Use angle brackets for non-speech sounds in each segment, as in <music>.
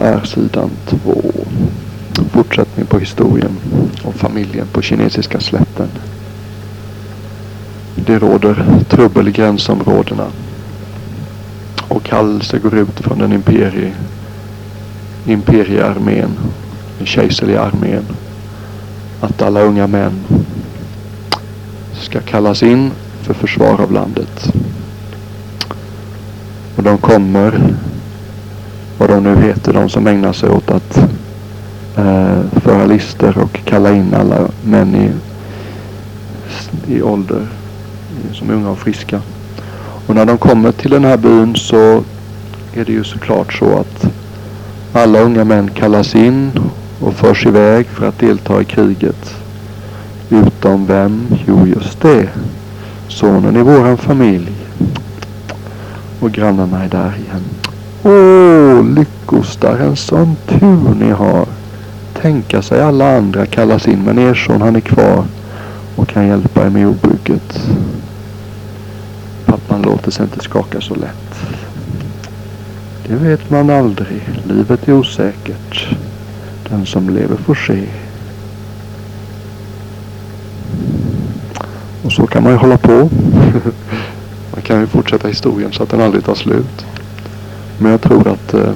är sidan två. Fortsättning på historien om familjen på kinesiska slätten. Det råder trubbel i gränsområdena. Och kallelse går ut från den imperie, imperiearmén, den kejserliga armén. Att alla unga män ska kallas in för försvar av landet. Och de kommer, vad de nu heter, de som ägnar sig åt att eh, föra lister och kalla in alla män i, i ålder som är unga och friska. Och när de kommer till den här byn så är det ju såklart så att alla unga män kallas in och förs iväg för att delta i kriget. Utom vem? Jo, just det. Sonen i våran familj. Och grannarna är där igen. Åh, lyckostar, en sån tur ni har. Tänka sig alla andra kallas in men er son han är kvar och kan hjälpa er med jordbruket. Pappan låter sig inte skaka så lätt. Det vet man aldrig. Livet är osäkert. Den som lever får se. Och så kan man ju hålla på. <laughs> man kan ju fortsätta historien så att den aldrig tar slut. Men jag tror att eh,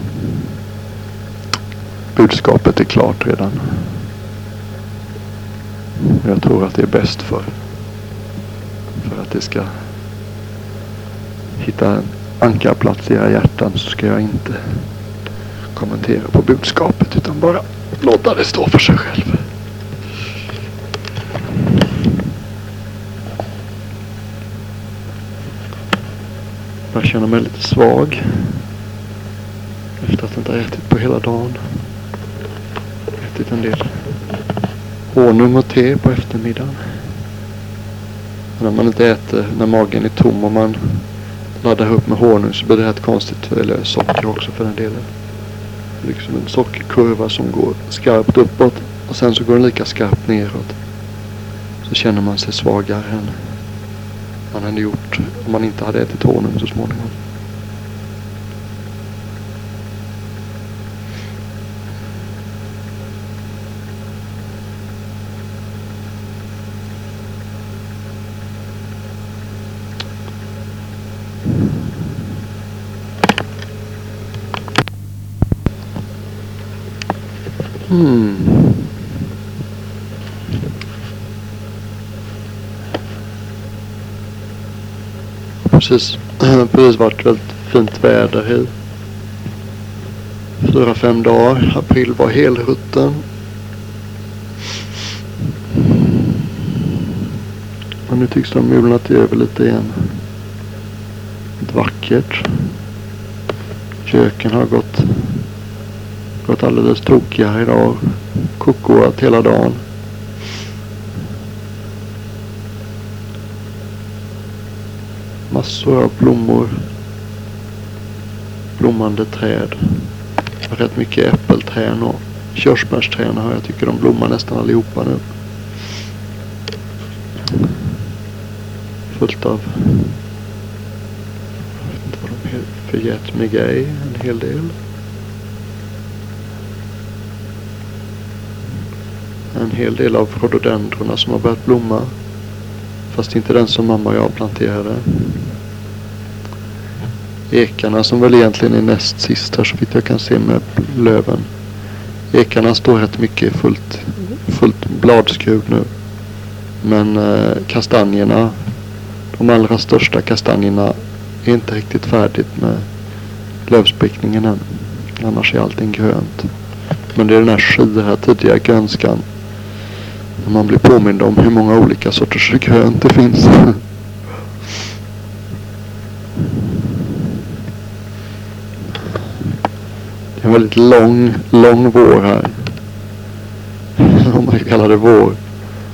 budskapet är klart redan. Jag tror att det är bäst för, för att det ska hitta en ankarplats i era hjärtan så ska jag inte kommentera på budskapet utan bara låta det stå för sig själv. Jag känner mig lite svag. Efter att inte ha ätit på hela dagen. Ätit en del honung och te på eftermiddagen. Och när man inte äter, när magen är tom och man laddar upp med honung så blir det rätt konstigt. Eh, eller socker också för den delen. Liksom en sockerkurva som går skarpt uppåt och sen så går den lika skarpt neråt. Så känner man sig svagare än man hade gjort om man inte hade ätit honung så småningom. Hmm. Precis, precis varit väldigt fint väder i fyra, fem dagar. April var helrutten. Och nu tycks det ha mulnat över lite igen. Vackert. Köken har gått Gått alldeles tokiga idag. Kokoat hela dagen. Massor av blommor. Blommande träd. Rätt mycket äppelträd och körsbärsträd har jag tycker de blommar nästan allihopa nu. Fullt av jag vet inte vad de heter. Förgät mig en hel del. En hel del av rhododendrona som har börjat blomma. Fast inte den som mamma och jag planterade. Ekarna som väl egentligen är näst sist här så vitt jag kan se med löven. Ekarna står rätt mycket fullt, fullt bladskrud nu. Men eh, kastanjerna, de allra största kastanjerna är inte riktigt färdigt med lövsprickningen än. Annars är allting grönt. Men det är den här skira tidiga grönskan när man blir påmind om hur många olika sorters grönt det finns. Det är en väldigt lång, lång vår här. Om man kallar det vår.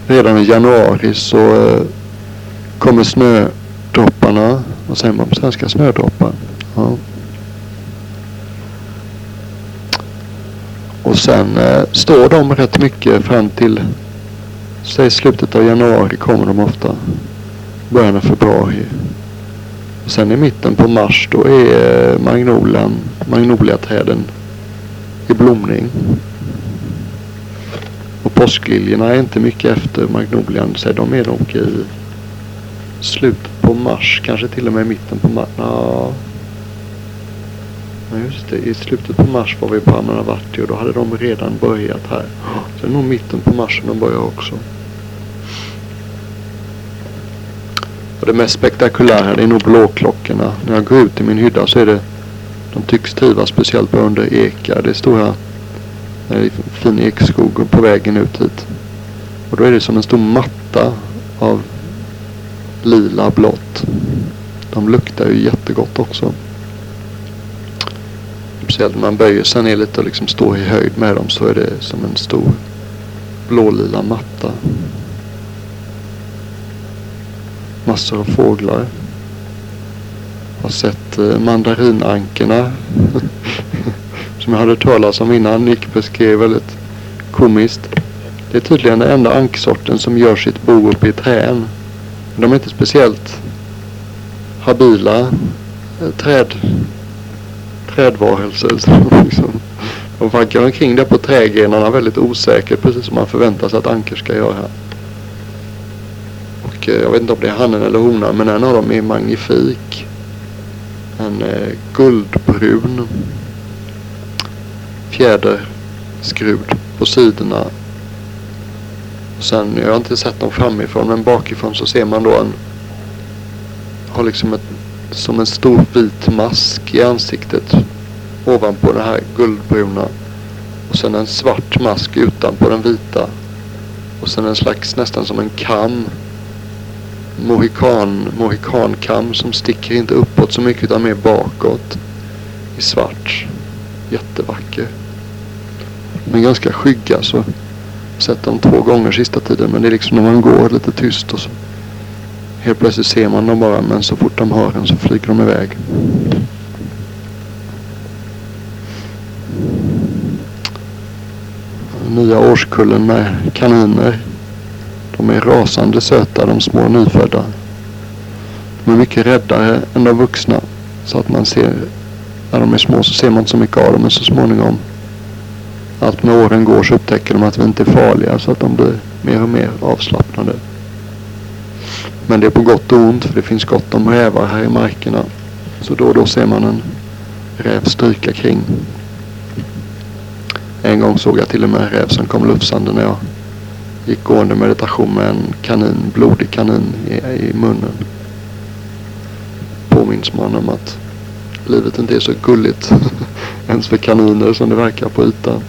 Redan i januari så eh, kommer snödropparna. Vad säger man på svenska? Snödroppar. Ja. Och sen eh, står de rätt mycket fram till Säg slutet av januari kommer de ofta. Början av februari. Och sen i mitten på mars då är magnolian, magnoliaträden i blomning. Och påskliljorna är inte mycket efter magnolian. Så de är nog i slutet på mars, kanske till och med mitten på mars. Ja. Ja just det, i slutet på mars var vi på Ammanavati och då hade de redan börjat här. Så det är nog mitten på mars som de börjar också. Och det mest spektakulära det är nog blåklockorna. När jag går ut i min hydda så är det de tycks trivas speciellt bra under ekar. Det är stora det är fin ekskog på vägen ut hit. Och då är det som en stor matta av lila blått. De luktar ju jättegott också. Speciellt när man böjer sig ner lite och liksom står i höjd med dem så är det som en stor blålila matta. Massor av fåglar. Jag har sett eh, mandarinankorna. <laughs> som jag hade talat om innan. Nick beskrev väldigt komiskt. Det är tydligen den enda anksorten som gör sitt bo uppe i trän. De är inte speciellt habila eh, träd, trädvarelser. Liksom. De vankar omkring där på trädgrenarna väldigt osäkert precis som man förväntar sig att ankor ska göra. Och eh, jag vet inte om det är hannen eller honan men en av dem är magnifik. En eh, guldbrun fjäderskrud på sidorna. Och sen, jag har inte sett dem framifrån men bakifrån så ser man då en har liksom ett, som en stor vit mask i ansiktet ovanpå det här guldbruna. Och sen en svart mask utanpå den vita. Och sen en slags nästan som en kam. Mohikan, mohikankam som sticker inte uppåt så mycket utan mer bakåt. I svart. Jättevacker. Men ganska skygga så. Sett dem två gånger sista tiden men det är liksom när man går lite tyst och så. Helt plötsligt ser man dem bara men så fort de hör en så flyger de iväg. Nya årskullen med kaniner. De är rasande söta de små nyfödda. De är mycket räddare än de vuxna. Så att man ser, när de är små så ser man inte så mycket av dem men så småningom allt med åren går så upptäcker de att vi inte är farliga så att de blir mer och mer avslappnade. Men det är på gott och ont för det finns gott om rävar här i markerna. Så då och då ser man en räv stryka kring. En gång såg jag till och med en räv som kom lufsande när jag gick gående meditation med en kanin, blodig kanin i, i munnen. Påminns man om att livet inte är så gulligt <laughs> ens för kaniner som det verkar på ytan.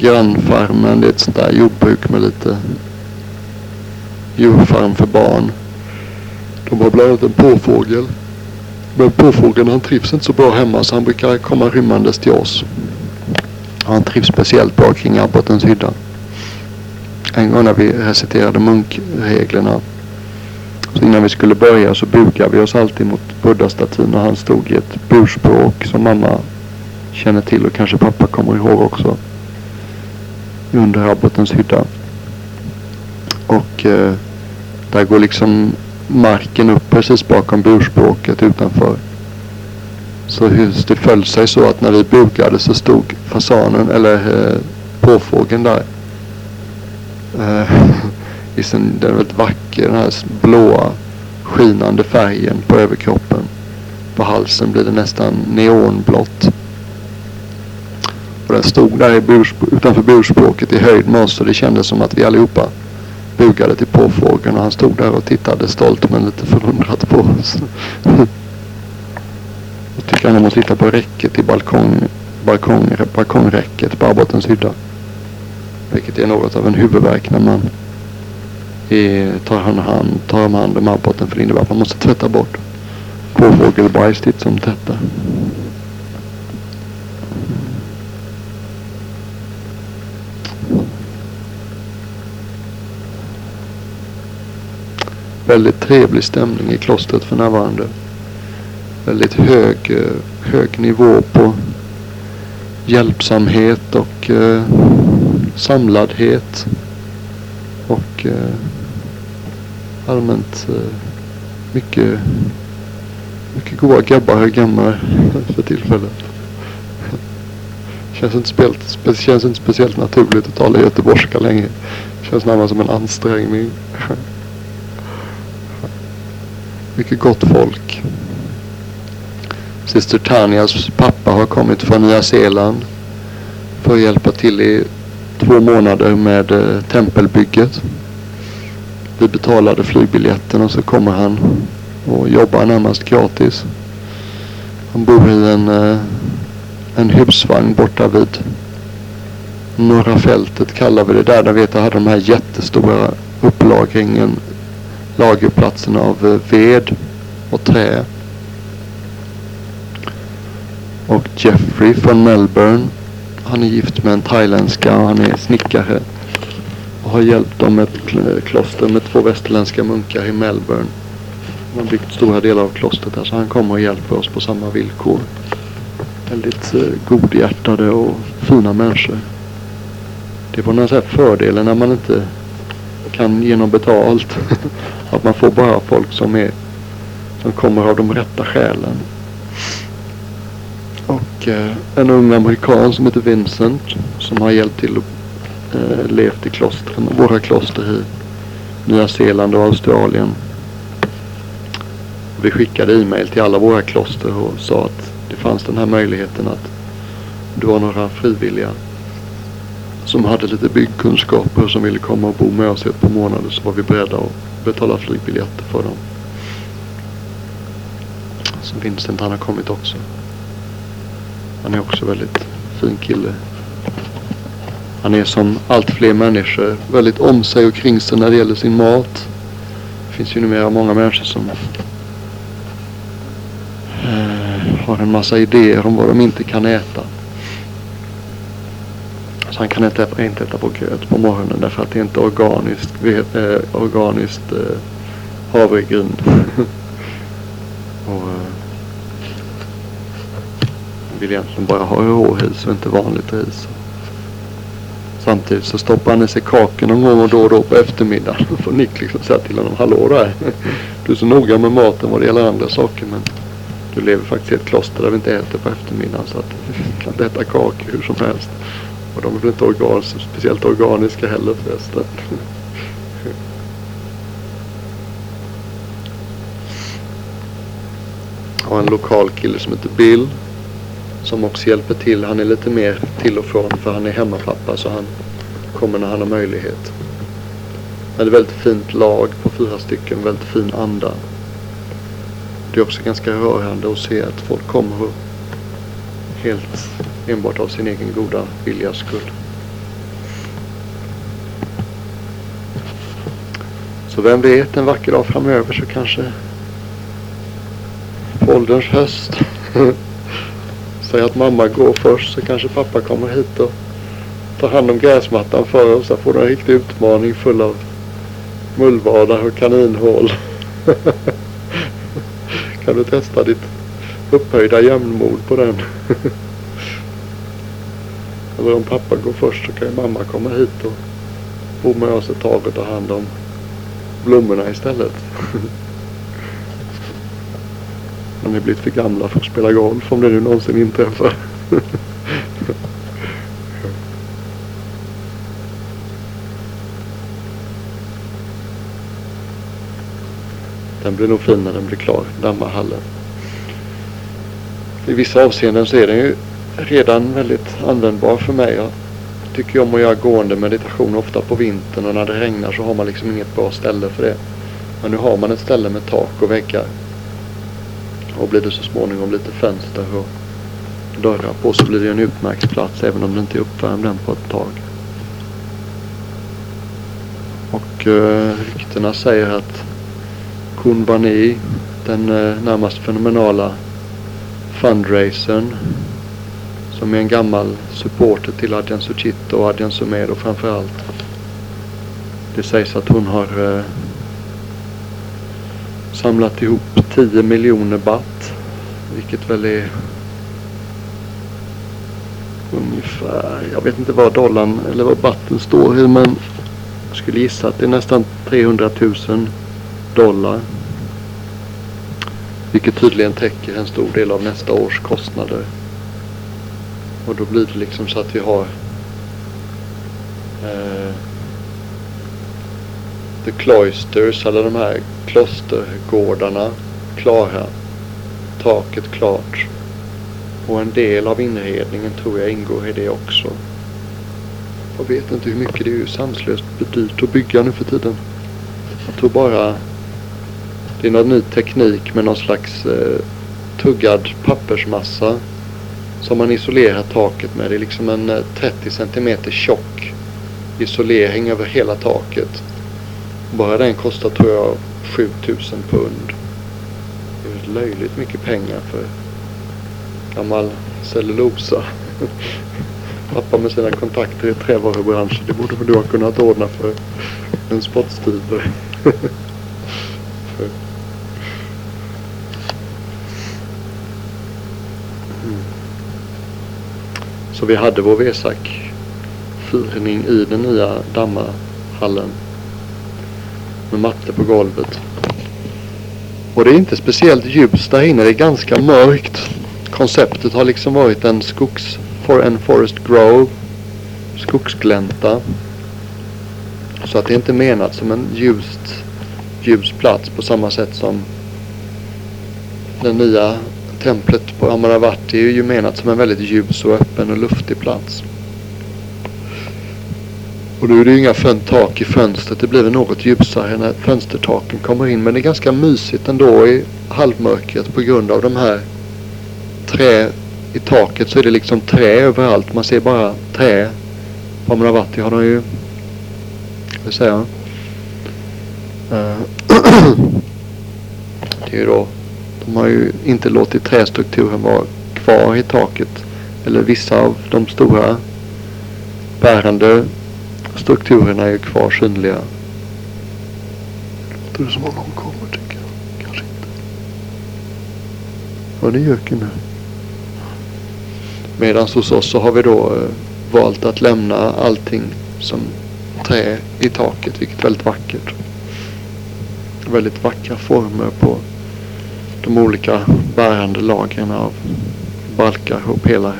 Grannfarmen. Det är ett sånt där jordbruk med lite djurfarm för barn. De har bland annat en påfågel. Men påfågeln han trivs inte så bra hemma så han brukar komma rymmandes till oss. Han trivs speciellt bra kring abbotens hydda. En gång när vi reciterade munkreglerna. Så innan vi skulle börja så bugade vi oss alltid mot buddhastatyn och han stod i ett burspråk som mamma känner till och kanske pappa kommer ihåg också under abbotens hydda. Och eh, där går liksom marken upp precis bakom burspråket utanför. Så det föll sig så att när vi bugade så stod fasanen eller eh, påfågeln där. Eh, <laughs> I sin, den väldigt vacker, den här blåa skinande färgen på överkroppen. På halsen blir det nästan neonblått. Och den stod där i burs, utanför burspråket i höjd med oss det kändes som att vi allihopa bugade till påfågeln och han stod där och tittade stolt men lite förundrat på oss. <laughs> Jag tycker han måste titta på räcket i balkong, balkong, balkongräcket på Abbottens hydda. Vilket är något av en huvudvärk när man är, tar, hand, tar hand om abboten för det innebär att man måste tvätta bort påfågelbajs titt som tätt väldigt trevlig stämning i klostret för närvarande. Väldigt hög, eh, hög nivå på hjälpsamhet och eh, samladhet. Och eh, allmänt eh, mycket Mycket goda gabbar och gammar <laughs> för tillfället. Känns inte, speciellt, känns inte speciellt naturligt att tala göteborgska längre. Känns närmast som en ansträngning. <laughs> Mycket gott folk. Syster Tanias pappa har kommit från Nya Zeeland för att hjälpa till i två månader med eh, tempelbygget. Vi betalade flygbiljetten och så kommer han och jobbar närmast gratis. Han bor i en, eh, en husvagn borta vid Norra fältet kallar vi det där. Där vet jag hade de här jättestora upplagringen, lagerplatsen av eh, ved och trä. Och Jeffrey från Melbourne. Han är gift med en thailändska och han är snickare. Och har hjälpt dem med ett eh, kloster med två västerländska munkar i Melbourne. De har byggt stora delar av klostret där. så han kommer och hjälper oss på samma villkor. Väldigt eh, godhjärtade och fina människor. Det var den här fördelen när man inte kan ge betalt. <laughs> att man får bara folk som är som kommer av de rätta skälen. Och eh, en ung amerikan som heter Vincent som har hjälpt till att eh, levt i klostren, våra kloster i Nya Zeeland och Australien. Vi skickade e-mail till alla våra kloster och sa att det fanns den här möjligheten att du har några frivilliga som hade lite byggkunskaper som ville komma och bo med oss i ett par månader så var vi beredda att betala flygbiljetter för dem. Så Vincent han har kommit också. Han är också väldigt fin kille. Han är som allt fler människor väldigt om sig och kring sig när det gäller sin mat. Det finns ju numera många människor som eh, har en massa idéer om vad de inte kan äta. Han kan inte äta, inte äta på gröt på morgonen därför att det inte är organiskt, eh, organiskt eh, havregryn. <laughs> och, eh, vill egentligen bara ha råris och inte vanligt ris. Samtidigt så stoppar han i sig kakor någon gång och då och då på eftermiddagen. Då <laughs> får Nick liksom säga till honom, hallå där. <laughs> Du är så noga med maten vad det gäller andra saker men du lever faktiskt i ett kloster där vi inte äter på eftermiddagen så att du kan inte äta kakor hur som helst. Och de är väl inte organ, speciellt organiska heller förresten. Och en lokal kille som heter Bill som också hjälper till. Han är lite mer till och från för han är hemmapappa så han kommer när han har möjlighet. Men det är väldigt fint lag på fyra stycken, väldigt fin anda. Det är också ganska rörande att se att folk kommer helt enbart av sin egen goda viljas skull. Så vem vet, en vacker dag framöver så kanske på ålderns höst <laughs> Säg att mamma går först så kanske pappa kommer hit och tar hand om gräsmattan för oss. Så får du en riktig utmaning full av mullvadar och kaninhål. <laughs> kan du testa ditt upphöjda jämnmod på den? <laughs> Eller om pappa går först så kan ju mamma komma hit och bo med oss ett tag och ta hand om blommorna istället. <laughs> Har ni blivit för gamla för att spela golf om det nu någonsin inträffar. <laughs> Den blir nog fin när den blir klar, dammarhallen. I vissa avseenden så är den ju redan väldigt användbar för mig. Jag tycker om att göra gående meditation ofta på vintern och när det regnar så har man liksom inget bra ställe för det. Men nu har man ett ställe med tak och väggar. Och blir det så småningom lite fönster och dörrar på så blir det en utmärkt plats även om det inte är uppvärmd än på ett tag. Och eh, ryktena säger att Kunbani, den eh, närmast fenomenala fundraisern som är en gammal supporter till Adjan Suchito och Adjan Sumedo framförallt. Det sägs att hon har eh, samlat ihop 10 miljoner baht. Vilket väl är ungefär, jag vet inte vad dollarn eller vad batten står i men jag skulle gissa att det är nästan 300 000 dollar. Vilket tydligen täcker en stor del av nästa års kostnader. Och då blir det liksom så att vi har eh, The Cloisters, eller de här klostergårdarna klara. Taket klart. Och en del av inredningen tror jag ingår i det också. Jag vet inte hur mycket det är ju sanslöst dyrt att bygga nu för tiden. Jag tror bara det är någon ny teknik med någon slags eh, tuggad pappersmassa som man isolerar taket med. Det är liksom en eh, 30 cm tjock isolering över hela taket. Bara den kostar tror jag 7000 pund. Det är löjligt mycket pengar för gammal cellulosa. <laughs> Pappa med sina kontakter i trävarubranschen. Det borde väl du ha kunnat ordna för en spottstyver. <laughs> mm. Så vi hade vår Vesak firning i den nya dammarhallen. Med matte på golvet. Och det är inte speciellt ljust där inne. Det är ganska mörkt. Konceptet har liksom varit en skogs... For en Forest Grove. Skogsglänta. Så att det är inte menat som en ljust, ljus plats på samma sätt som den nya templet på Amaravati är ju menat som en väldigt ljus och öppen och luftig plats. Och nu är det ju inga tak i fönstret. Det blir något ljusare när fönstertaken kommer in. Men det är ganska mysigt ändå i halvmörkret på grund av de här trä i taket så är det liksom trä överallt. Man ser bara trä. På Amaravati har de ju, vad säger jag? Det är ju då, de har ju inte låtit trästrukturen vara kvar i taket. Eller vissa av de stora bärande strukturerna är kvar synliga. Låter det som om någon kommer tycker jag. Kanske inte. Ja, det är göken nu. Medan hos oss så har vi då eh, valt att lämna allting som trä i taket, vilket är väldigt vackert. Väldigt vackra former på de olika bärande lagren av balkar och pelare.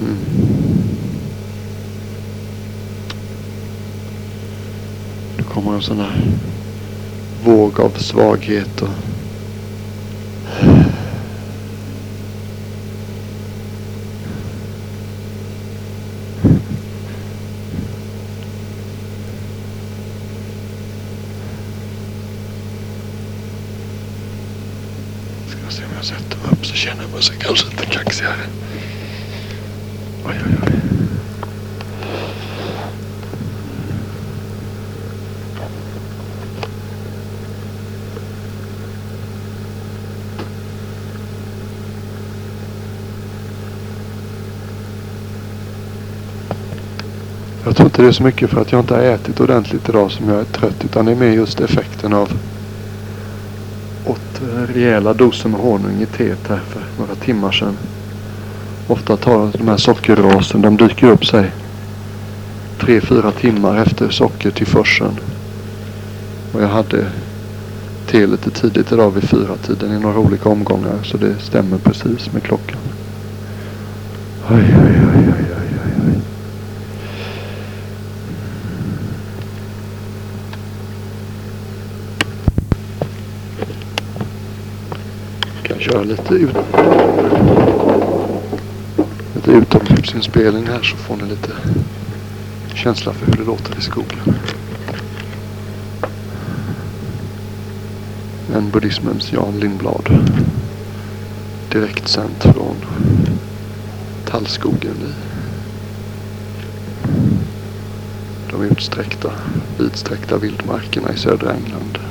Mm. Det kommer en sån här våg av svaghet och jag sätter mig upp så känner man sig kanske inte kaxigare. Oj, oj, oj. Jag tror inte det är så mycket för att jag inte har ätit ordentligt idag som jag är trött utan det är mer just effekten av rejäla doser med honung i teet här för några timmar sedan. Ofta tar de här sockerrasen, de dyker upp sig tre, fyra timmar efter sockertillförseln. Och jag hade te lite tidigt idag vid fyra tiden i några olika omgångar. Så det stämmer precis med klockan. Oj, oj, oj, oj, oj. Köra lite, ut, lite utomhusinspelning här så får ni lite känsla för hur det låter i skogen. En buddhismens Jan Lindblad. Direkt sänt från tallskogen i de utsträckta, vidsträckta vildmarkerna i södra England.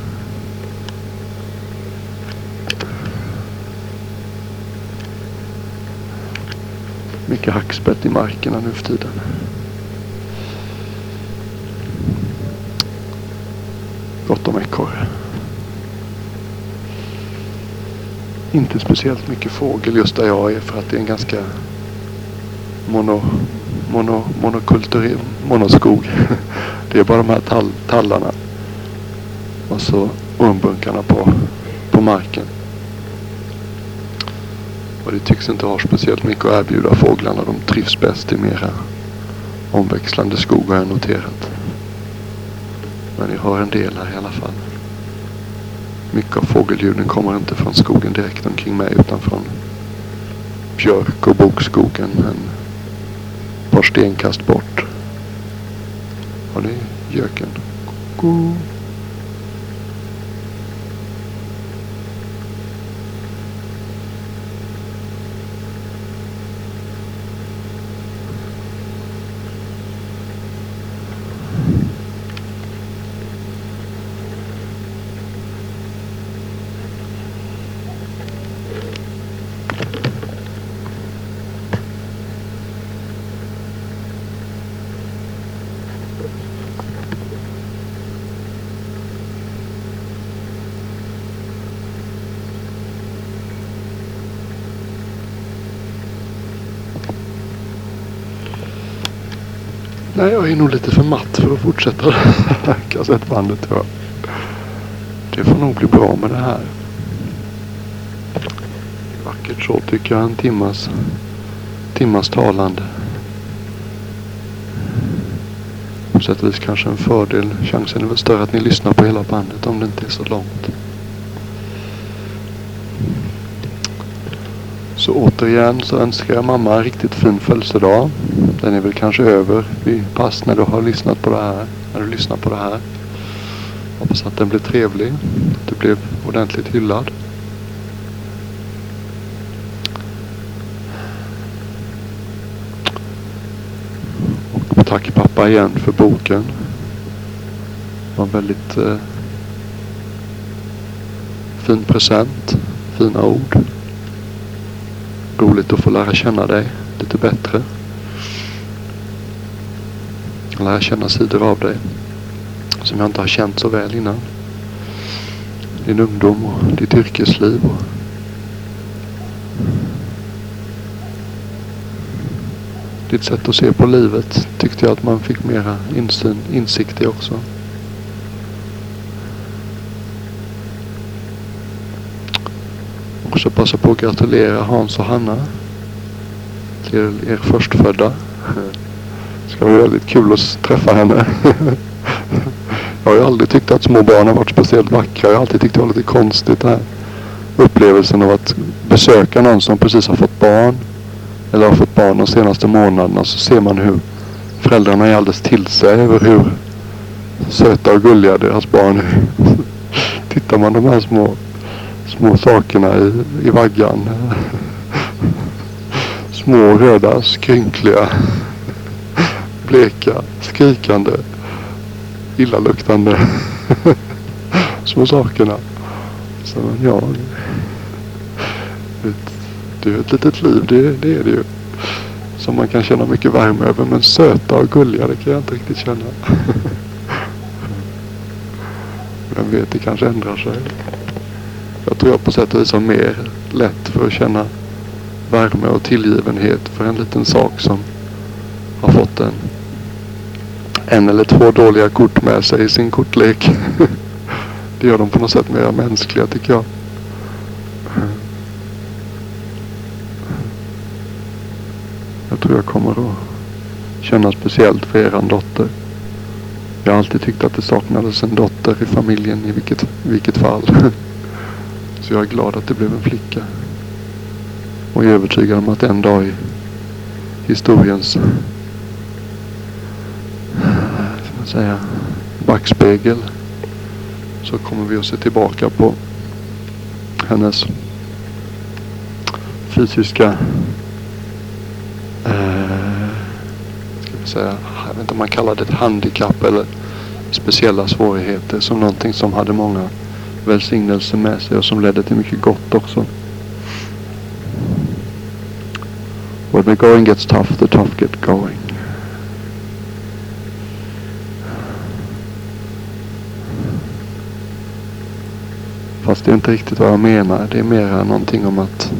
Mycket hackspett i markerna nu för tiden. Gott om ekorre. Inte speciellt mycket fågel just där jag är för att det är en ganska mono, mono, monokulturell monoskog. <laughs> Det är bara de här tall, tallarna. Och så ormbunkarna på, på marken. Och det tycks inte ha speciellt mycket att erbjuda fåglarna. De trivs bäst i mera omväxlande skog har jag noterat. Men jag hör en del här i alla fall. Mycket av fågelljuden kommer inte från skogen direkt omkring mig utan från björk och bokskogen en par stenkast bort. Har ni göken. Go. Nej, jag är nog lite för matt för att fortsätta kassettbandet tror jag. Det får nog bli bra med det här. Vackert så tycker jag. En timmas, timmas talande. På sätt och vis kanske en fördel. Chansen är väl större att ni lyssnar på hela bandet om det inte är så långt. Så återigen så önskar jag mamma en riktigt fin födelsedag. Den är väl kanske över vid pass när du har lyssnat på det här. När du lyssnar på det här. Hoppas att den blir trevlig. Att du blev ordentligt hyllad. Och tack pappa igen för boken. Det var en väldigt eh, fin present. Fina ord. Roligt att få lära känna dig lite bättre. Lära känna sidor av dig som jag inte har känt så väl innan. Din ungdom och ditt yrkesliv. Och ditt sätt att se på livet tyckte jag att man fick mera insyn, insikt i också. Också passa på att gratulera Hans och Hanna till er förstfödda. Det ska bli väldigt kul att träffa henne. Jag har ju aldrig tyckt att små barn har varit speciellt vackra. Jag har alltid tyckt det var lite konstigt det här. Upplevelsen av att besöka någon som precis har fått barn. Eller har fått barn de senaste månaderna. Så ser man hur föräldrarna är alldeles till sig över hur söta och gulliga deras barn är. Tittar man de här små, små sakerna i, i vaggan. Små röda skrynkliga bleka, skrikande, illaluktande små sakerna. Så ja, det är ett litet liv, det, det är det ju. Som man kan känna mycket värme över. Men söta och gulliga, det kan jag inte riktigt känna. Vem vet, det kanske ändrar sig. Jag tror jag på sätt och vis har mer lätt för att känna värme och tillgivenhet för en liten sak som har fått en en eller två dåliga kort med sig i sin kortlek. <laughs> Det gör dem på något sätt mer mänskliga tycker jag. Jag tror jag kommer att känna speciellt för eran dotter. Jag har alltid tyckt att det saknades en dotter i familjen i vilket, i vilket fall. <laughs> Så jag är glad att det blev en flicka. Och jag är övertygad om att en dag i historiens säga, backspegel så kommer vi att se tillbaka på hennes fysiska eh, ska vi säga, jag vet inte om man kallar det ett handikapp eller speciella svårigheter som någonting som hade många välsignelse med sig och som ledde till mycket gott också. When the going gets tough, the tough get going. Fast det är inte riktigt vad jag menar. Det är mer någonting om att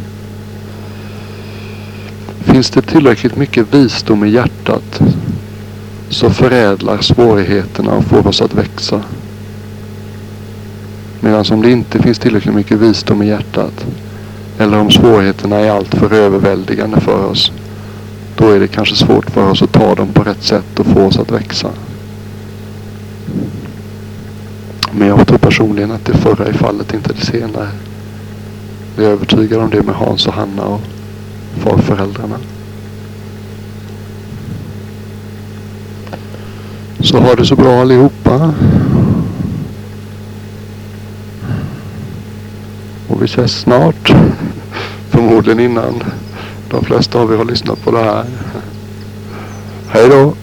Finns det tillräckligt mycket visdom i hjärtat så förädlar svårigheterna och får oss att växa. Medan om det inte finns tillräckligt mycket visdom i hjärtat eller om svårigheterna är alltför överväldigande för oss. Då är det kanske svårt för oss att ta dem på rätt sätt och få oss att växa. Men jag tror personligen att det förra är fallet, inte det senare. Jag är övertygad om det med Hans och Hanna och farföräldrarna. Så ha det så bra allihopa. Vi ses snart. Förmodligen innan de flesta av er har lyssnat på det här. Hej då!